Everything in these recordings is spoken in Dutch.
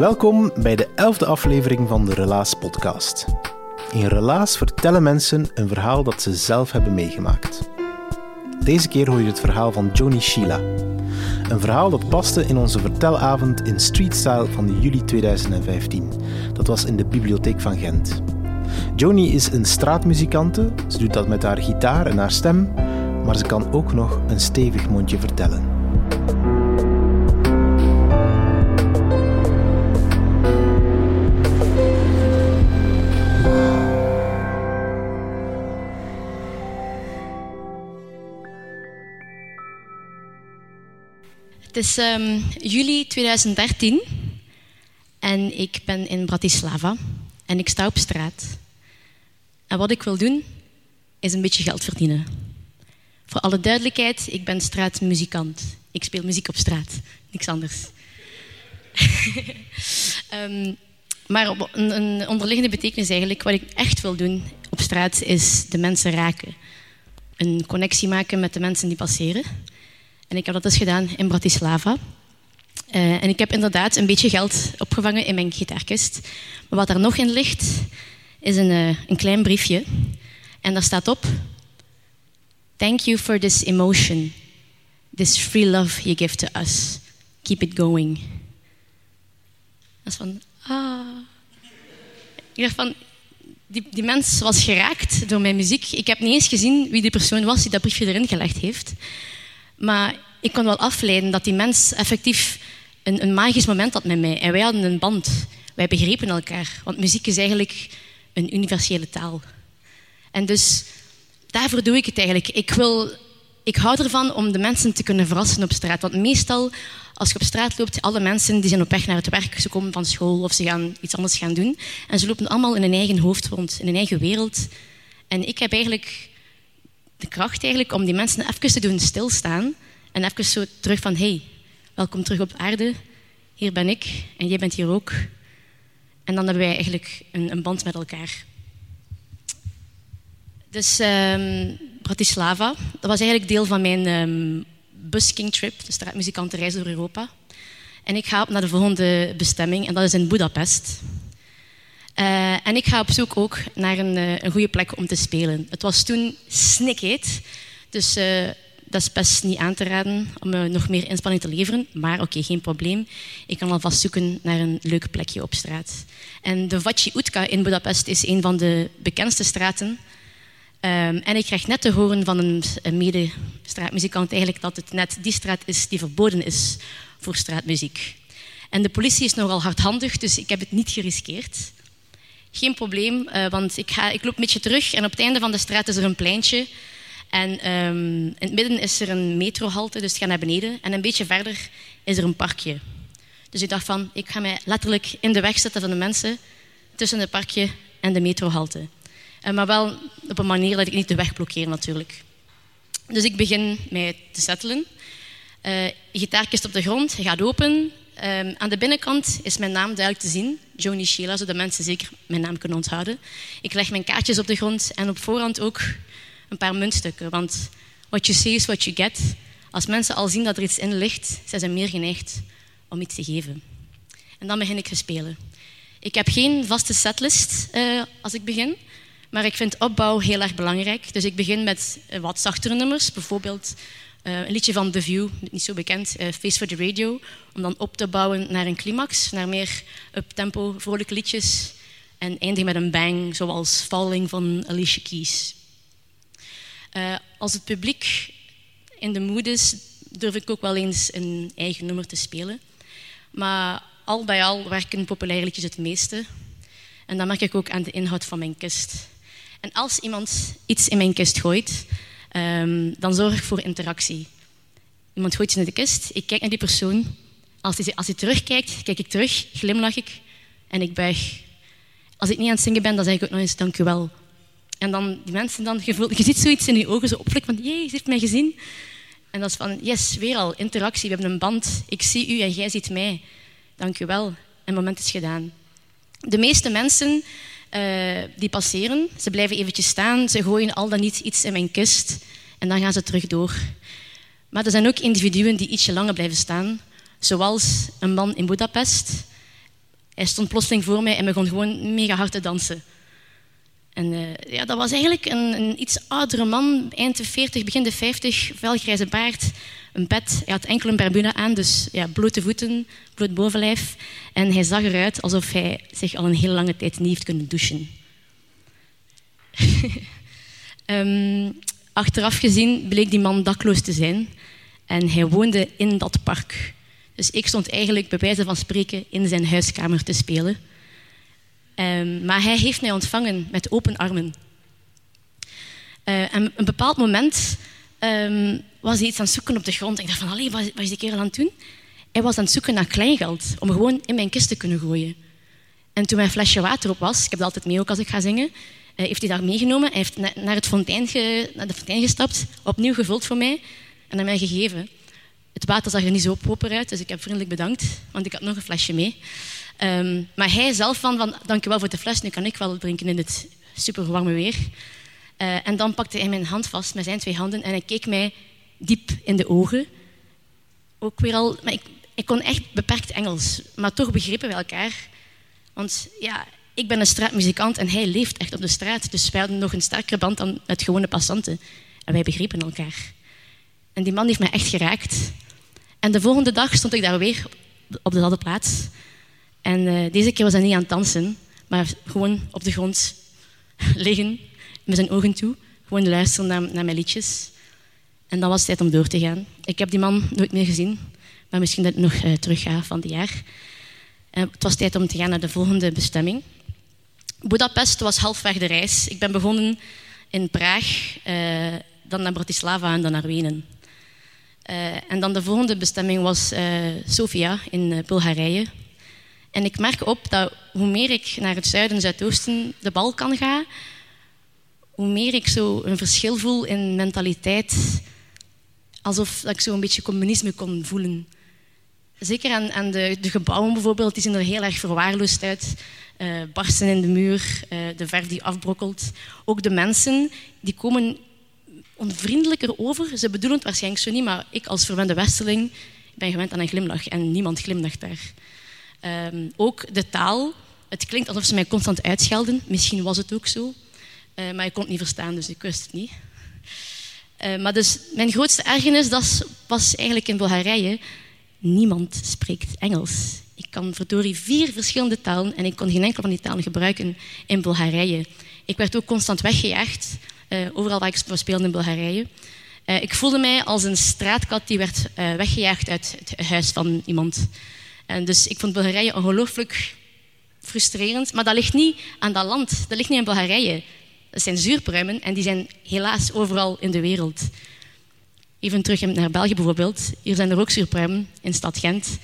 Welkom bij de elfde aflevering van de Relaas podcast. In Relaas vertellen mensen een verhaal dat ze zelf hebben meegemaakt. Deze keer hoor je het verhaal van Joni Sheila. Een verhaal dat paste in onze vertelavond in Street Style van juli 2015. Dat was in de bibliotheek van Gent. Joni is een straatmuzikante, ze doet dat met haar gitaar en haar stem, maar ze kan ook nog een stevig mondje vertellen. Het is um, juli 2013 en ik ben in Bratislava en ik sta op straat. En wat ik wil doen is een beetje geld verdienen. Voor alle duidelijkheid, ik ben straatmuzikant. Ik speel muziek op straat, niks anders. um, maar een onderliggende betekenis eigenlijk, wat ik echt wil doen op straat, is de mensen raken. Een connectie maken met de mensen die passeren. En ik heb dat dus gedaan in Bratislava. Uh, en ik heb inderdaad een beetje geld opgevangen in mijn gitaarkist. Maar wat er nog in ligt, is een, uh, een klein briefje. En daar staat op... Thank you for this emotion. This free love you give to us. Keep it going. Dat is van... Ah... Ik dacht van... Die, die mens was geraakt door mijn muziek. Ik heb niet eens gezien wie die persoon was die dat briefje erin gelegd heeft. Maar ik kon wel afleiden dat die mens effectief een, een, magisch moment had met mij. En wij hadden een band. Wij begrepen elkaar. Want muziek is eigenlijk een universele taal. En dus daarvoor doe ik het eigenlijk. Ik, wil, ik hou ervan om de mensen te kunnen verrassen op straat. Want meestal, als je op straat loopt, alle mensen die zijn op weg naar het werk. Ze komen van school of ze gaan iets anders gaan doen. En ze lopen allemaal in hun eigen hoofd rond, in hun eigen wereld. En ik heb eigenlijk de kracht eigenlijk om die mensen even te doen stilstaan en even zo terug van hey, welkom terug op aarde. Hier ben ik en jij bent hier ook. En dan hebben wij eigenlijk een, een band met elkaar. Dus um, Bratislava, dat was eigenlijk deel van mijn um, busking trip, de straatmuzikantenreis door Europa. En ik ga op naar de volgende bestemming en dat is in Budapest. Uh, en ik ga op zoek ook naar een, uh, een goede plek om te spelen. Het was toen snikheet, dus uh, dat is best niet aan te raden om nog meer inspanning te leveren. Maar oké, geen probleem. Ik kan alvast zoeken naar een leuk plekje op straat. En de Vaci Utka in Budapest is een van de bekendste straten. Um, en ik krijg net te horen van een, een mede-straatmuzikant eigenlijk dat het net die straat is die verboden is voor straatmuziek. En de politie is nogal hardhandig, dus ik heb het niet geriskeerd. Geen probleem, uh, want ik, ga, ik loop een beetje terug en op het einde van de straat is er een pleintje. En um, in het midden is er een metrohalte, dus ik ga naar beneden. En een beetje verder is er een parkje. Dus ik dacht van, ik ga mij letterlijk in de weg zetten van de mensen tussen het parkje en de metrohalte. Uh, maar wel op een manier dat ik niet de weg blokkeer natuurlijk. Dus ik begin mij te settelen. Uh, gitaarkist op de grond, hij gaat open. Um, aan de binnenkant is mijn naam duidelijk te zien, Joni Sheila, zodat mensen zeker mijn naam kunnen onthouden. Ik leg mijn kaartjes op de grond en op voorhand ook een paar muntstukken. Want what you see is what you get. Als mensen al zien dat er iets in ligt, zijn ze meer geneigd om iets te geven. En dan begin ik te spelen. Ik heb geen vaste setlist uh, als ik begin, maar ik vind opbouw heel erg belangrijk. Dus ik begin met wat zachtere nummers, bijvoorbeeld uh, een liedje van The View, niet zo bekend, uh, Face for the Radio, om dan op te bouwen naar een climax, naar meer up-tempo, vrolijke liedjes en eindigen met een bang, zoals Falling van Alicia Keys. Uh, als het publiek in de mood is, durf ik ook wel eens een eigen nummer te spelen. Maar al bij al werken populaire liedjes het meeste. En dat merk ik ook aan de inhoud van mijn kist. En als iemand iets in mijn kist gooit, um, dan zorg ik voor interactie. Iemand gooit iets in de kist, ik kijk naar die persoon. Als hij, als hij terugkijkt, kijk ik terug, glimlach ik en ik buig. Als ik niet aan het zingen ben, dan zeg ik ook nog eens dank u wel. En dan die mensen dan, je, voelt, je ziet zoiets in die ogen zo opflikken van, jee, ze heeft mij gezien. En dat is van, yes, weer al, interactie, we hebben een band. Ik zie u en jij ziet mij. Dank u wel. En het moment is gedaan. De meeste mensen uh, die passeren, ze blijven eventjes staan, ze gooien al dan niet iets in mijn kist en dan gaan ze terug door. Maar er zijn ook individuen die ietsje langer blijven staan, zoals een man in Budapest. Hij stond plotseling voor mij en begon gewoon mega hard te dansen. En uh, ja, dat was eigenlijk een, een, iets oudere man, eind de 40, begin de 50, velgrijze baard, een pet. Hij had enkel een aan, dus ja, blote voeten, bloot bovenlijf. En hij zag eruit alsof hij zich al een hele lange tijd niet heeft kunnen douchen. um, achteraf gezien bleek die man dakloos te zijn. En hij woonde in dat park. Dus ik stond eigenlijk bij wijze van spreken in zijn huiskamer te spelen. Um, maar hij heeft mij ontvangen met open armen. Uh, en een bepaald moment um, was hij iets aan het zoeken op de grond. Ik dacht van, allee, wat, wat is die kerel aan het doen? Hij was aan het zoeken naar kleingeld, om gewoon in mijn kist te kunnen gooien. En toen mijn flesje water op was, ik heb dat altijd mee ook als ik ga zingen, uh, heeft hij dat meegenomen. Hij heeft na, naar, het fontein naar de fontein gestapt, opnieuw gevuld voor mij en aan mij gegeven. Het water zag er niet zo proper uit, dus ik heb vriendelijk bedankt, want ik had nog een flesje mee. Um, maar hij zelf van, van, dankjewel voor de fles, nu kan ik wel drinken in het super warme weer. Uh, en dan pakte hij mijn hand vast met zijn twee handen en hij keek mij diep in de ogen. Ook weer al, maar ik, ik kon echt beperkt Engels, maar toch begrepen we elkaar. Want ja, ik ben een straatmuzikant en hij leeft echt op de straat. Dus wij hadden nog een sterkere band dan met gewone passanten. En wij begrepen elkaar. En die man heeft mij echt geraakt. En de volgende dag stond ik daar weer op dezelfde plaats. En uh, deze keer was hij niet aan het dansen, maar gewoon op de grond liggen met zijn ogen toe. Gewoon luisteren naar, naar mijn liedjes. En dan was het tijd om door te gaan. Ik heb die man nooit meer gezien, maar misschien dat ik nog uh, terug ga van die jaar. Uh, het was tijd om te gaan naar de volgende bestemming. Budapest was halfweg de reis. Ik ben begonnen in Praag, dan naar Bratislava en dan naar Wenen. en dan de volgende bestemming was Sofia in Bulgarije. En ik merk op dat hoe meer ik naar het zuiden en zuidoosten, de Balkan ga, hoe meer ik zo een verschil voel in mentaliteit. Alsof ik zo een beetje communisme kon voelen. Zeker aan, aan de, de, gebouwen bijvoorbeeld, die zien er heel erg verwaarloosd uit. Uh, barsten in de muur, uh, de verf die afbrokkelt. Ook de mensen, die komen onvriendelijker over. Ze bedoelen het waarschijnlijk zo niet, maar ik als verwende westerling ben gewend aan een glimlach en niemand glimlacht daar. Um, ook de taal. Het klinkt alsof ze mij constant uitschelden. Misschien was het ook zo. Uh, maar ik kon het niet verstaan, dus ik wist het niet. Uh, maar dus mijn grootste ergernis dat was eigenlijk in Bulgarije. Niemand spreekt Engels. Ik kan verdorie vier verschillende talen en ik kon geen enkele van die talen gebruiken in Bulgarije. Ik werd ook constant weggejaagd, uh, overal waar ik speelde in Bulgarije. Ik voelde mij als een straatkat die werd weggejaagd uit het huis van iemand. En dus ik vond Bulgarije ongelooflijk frustrerend. Maar dat ligt niet aan dat land. Dat ligt niet in Bulgarije. Dat zijn zuurpruimen en die zijn helaas overal in de wereld. Even terug naar België bijvoorbeeld. Hier zijn er ook zuurpruimen in stad Gent.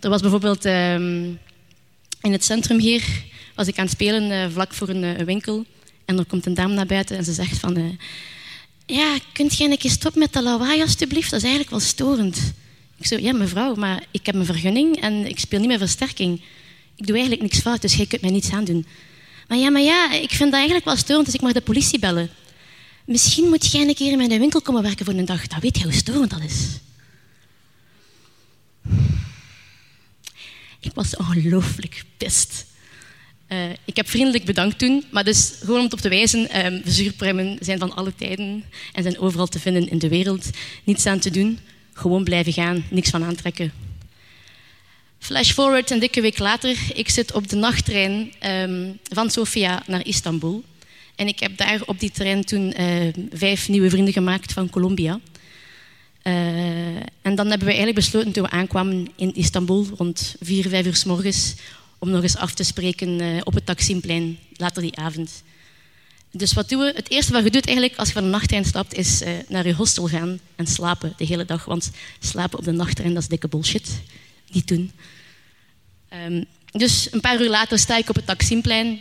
Er was bijvoorbeeld um, in het centrum hier, was ik aan het spelen uh, vlak voor een, uh, winkel. En er komt een dame naar buiten en ze zegt van... Uh, ja, kunt jij een keer stoppen met dat lawaai alstublieft? Dat is eigenlijk wel storend. Ik zo, ja mevrouw, maar ik heb een vergunning en ik speel niet met versterking. Ik doe eigenlijk niks fout, dus jij kunt mij niets aandoen. Maar ja, maar ja, ik vind dat eigenlijk wel storend, dus ik mag de politie bellen. Misschien moet jij een keer in mijn winkel komen werken voor een dag. Dan weet je hoe storend dat is. Ik was ongelooflijk pist. Uh, ik heb vriendelijk bedankt toen, maar dus gewoon om het op te wijzen, um, zijn van alle tijden en zijn overal te vinden in de wereld. Niets aan te doen, gewoon blijven gaan, niks van aantrekken. Flash forward een dikke week later, ik zit op de nachttrein um, van Sofia naar Istanbul. En ik heb daar op die trein toen uh, vijf nieuwe vrienden gemaakt van Colombia. Uh, en dan hebben we eigenlijk besloten toen we aankwamen in Istanbul rond vier, vijf uur s morgens om nog eens af te spreken uh, op het Taksimplein later die avond. Dus wat doen we? Het eerste wat je doet eigenlijk als je van de nachttrein stapt, is uh, naar je hostel gaan en slapen de hele dag. Want slapen op de nachttrein, dat is dikke bullshit. Niet doen. Um, dus een paar uur later sta ik op het Taksimplein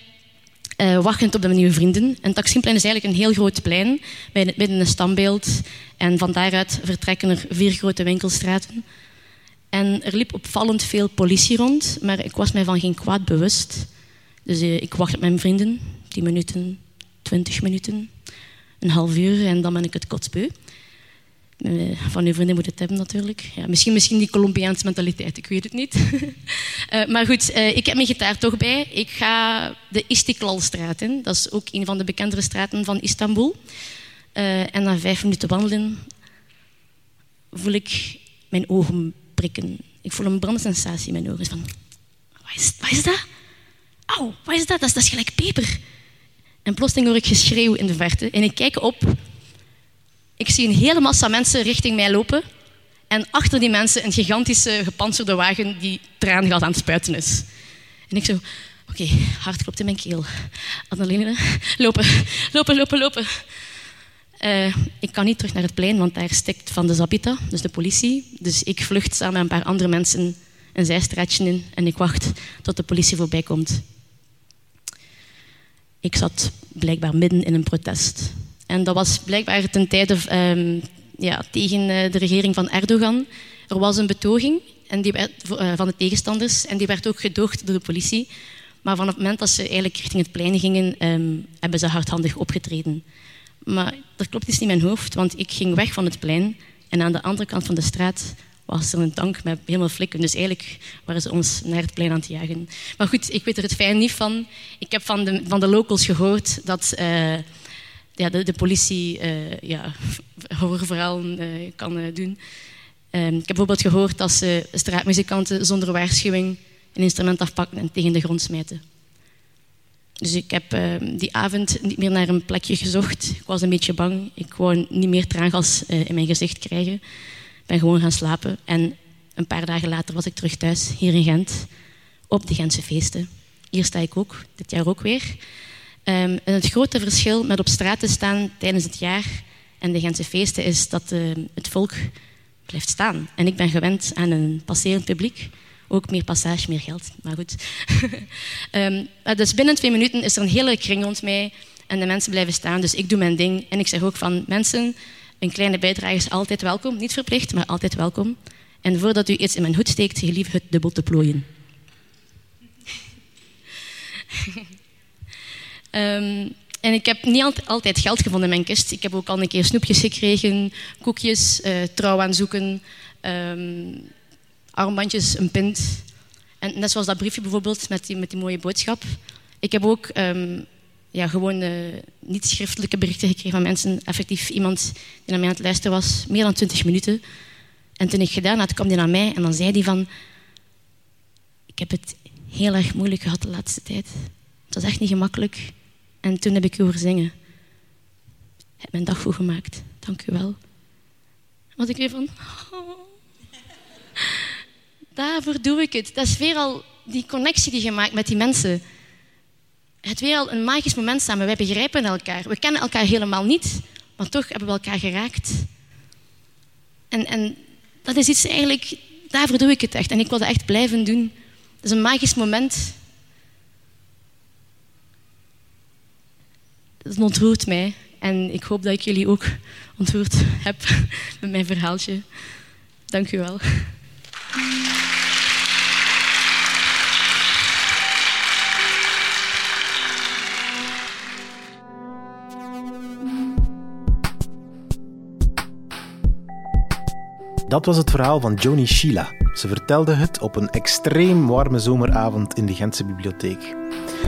uh, wachtend op de nieuwe vrienden. En Taksimplein is eigenlijk een heel groot plein midden een standbeeld. En van daaruit vertrekken er vier grote winkelstraten. En er liep opvallend veel politie rond, maar ik was mij van geen kwaad bewust. Dus uh, ik wacht op mijn vrienden, 10 minuten, 20 minuten, een half uur en dan ben ik het kotsbeu. Uh, van uw vrienden moet het hebben natuurlijk. Ja, misschien, misschien die Colombiaanse mentaliteit, ik weet het niet. uh, maar goed, uh, ik heb mijn gitaar toch bij. Ik ga de Istiklalstraat in. Dat is ook een van de bekendere straten van Istanbul. en na vijf minuten wandelen voel ik mijn ogen prikken. Ik voel een brandsensatie in mijn ogen. Van, wat is, dat? Auw, wat is dat? Dat dat is gelijk peper. En plotseling hoor ik geschreeuw in de verte. En ik kijk op ik zie een hele massa mensen richting mij lopen. En achter die mensen een gigantische gepantserde wagen die traangas aan het spuiten is. En ik zo, oké, hart klopt in mijn keel. Adeline, lopen, lopen, lopen, lopen. Uh, ik kan niet terug naar het plein, want daar stikt van de Zabita, dus de politie. Dus ik vlucht samen met een paar andere mensen een zijstraatje in en ik wacht tot de politie voorbij komt. Ik zat blijkbaar midden in een protest. En dat was blijkbaar ten tijde um, ja, tegen eh, de regering van Erdogan. Er was een betoging en die werd, uh, van de tegenstanders en die werd ook gedoogd door de politie. Maar van het moment dat ze eigenlijk richting het plein gingen, um, hebben ze hardhandig opgetreden. Maar dat klopt iets niet in mijn hoofd, want ik ging weg van het plein en aan de andere kant van de straat was er een tank met helemaal flikken. Dus eigenlijk waren ze ons naar het plein aan het jagen. Maar goed, ik weet er het fijn niet van. Ik heb van de, van de locals gehoord dat... Uh, ja, de, politie uh, ja, horrorverhalen uh, kan doen. Um, ik heb bijvoorbeeld gehoord dat ze straatmuzikanten zonder waarschuwing een instrument afpakken en tegen de grond smijten. Dus ik heb ehm, die avond niet meer naar een plekje gezocht. Ik was een beetje bang. Ik wou niet meer traangas in mijn gezicht krijgen. Ben gewoon gaan slapen. En een paar dagen later was ik terug thuis, hier in Gent, op de Gentse feesten. Hier sta ik ook, dit jaar ook weer. Um, en het grote verschil met op straat te staan tijdens het jaar en de Gentse feesten is dat uh, het volk blijft staan. En ik ben gewend aan een passerend publiek. Ook meer passage, meer geld. Maar goed. um, dus binnen twee minuten is er een hele kring rond mij en de mensen blijven staan. Dus ik doe mijn ding. En ik zeg ook van mensen, een kleine bijdrage is altijd welkom. Niet verplicht, maar altijd welkom. En voordat u iets in mijn hoed steekt, gelief het dubbel te plooien. Um, en ik heb niet altijd geld gevonden in mijn kist. Ik heb ook al een keer snoepjes gekregen, koekjes, uh, trouw aanzoeken, um, armbandjes, een pint. En net zoals dat briefje bijvoorbeeld met die, met die mooie boodschap. Ik heb ook um, ja, gewoon uh, niet schriftelijke berichten gekregen van mensen. Effectief iemand die naar mij aan het luisteren was, meer dan 20 minuten. En toen ik gedaan had, kwam die naar mij en dan zei hij van... Ik heb het heel erg moeilijk gehad de laatste tijd. Het was echt niet gemakkelijk. En toen heb ik u horen zingen. Ik heb mijn dag goed gemaakt. Dank u wel. Was ik weer van... Oh. Daarvoor doe ik het. Dat is weer al die connectie die je maakt met die mensen. Het weer al een magisch moment samen. Wij begrijpen elkaar. We kennen elkaar helemaal niet, maar toch hebben we elkaar geraakt. En, en dat is iets eigenlijk... Daarvoor doe ik het echt. En ik wil dat echt blijven doen. Dat is een magisch moment dat ontroert mij. En ik hoop dat ik jullie ook ontroerd heb met mijn verhaaltje. Dank u wel. Dat was het verhaal van Joni Sheila. Ze vertelde het op een extreem warme zomeravond in de Gentse bibliotheek.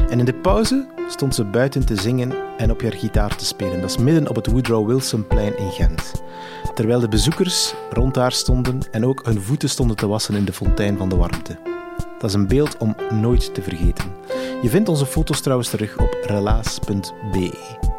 En in de pauze stond ze buiten te zingen en op haar gitaar te spelen. Dat is midden op het Woodrow Wilsonplein in Gent. Terwijl de bezoekers rond haar stonden en ook hun voeten stonden te wassen in de fontein van de warmte. Dat is een beeld om nooit te vergeten. Je vindt onze foto's trouwens terug op relaas.be.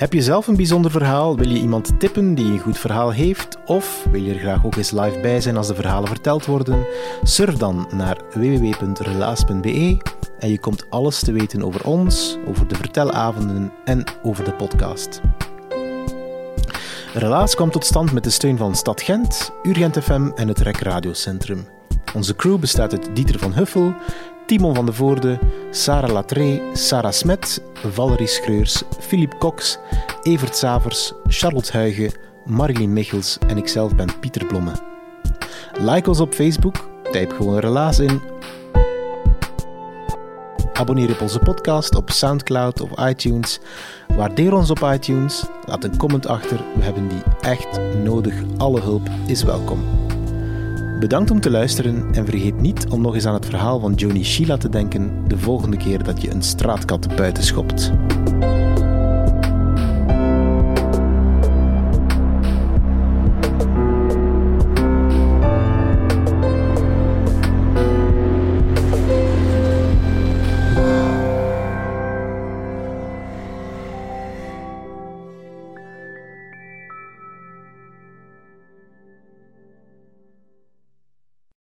Heb je zelf een bijzonder verhaal? Wil je iemand tippen die een goed verhaal heeft? Of wil je er graag ook eens live bij zijn als de verhalen verteld worden? Surf dan naar www.relaas.be en je komt alles te weten over ons, over de vertelavonden en over de podcast. Relaas kwam tot stand met de steun van Stad Gent, Urgent FM en het REC Radiocentrum. Onze crew bestaat uit Dieter van Huffel, Timon van de Voorde, Sarah Latré, Sarah Smet, Valerie Schreurs, Philippe Cox, Evert Savers, Charlotte Huigen, Marilyn Michels en ikzelf ben Pieter Blomme. Like ons op Facebook, typ gewoon Relaas in. Abonneer op onze podcast op Soundcloud of iTunes. Waardeer ons op iTunes. Laat een comment achter. We hebben die echt nodig. Alle hulp is welkom. Bedankt om te luisteren en vergeet niet om nog eens aan het verhaal van Joni Sheila te denken de volgende keer dat je een straatkat buiten schopt.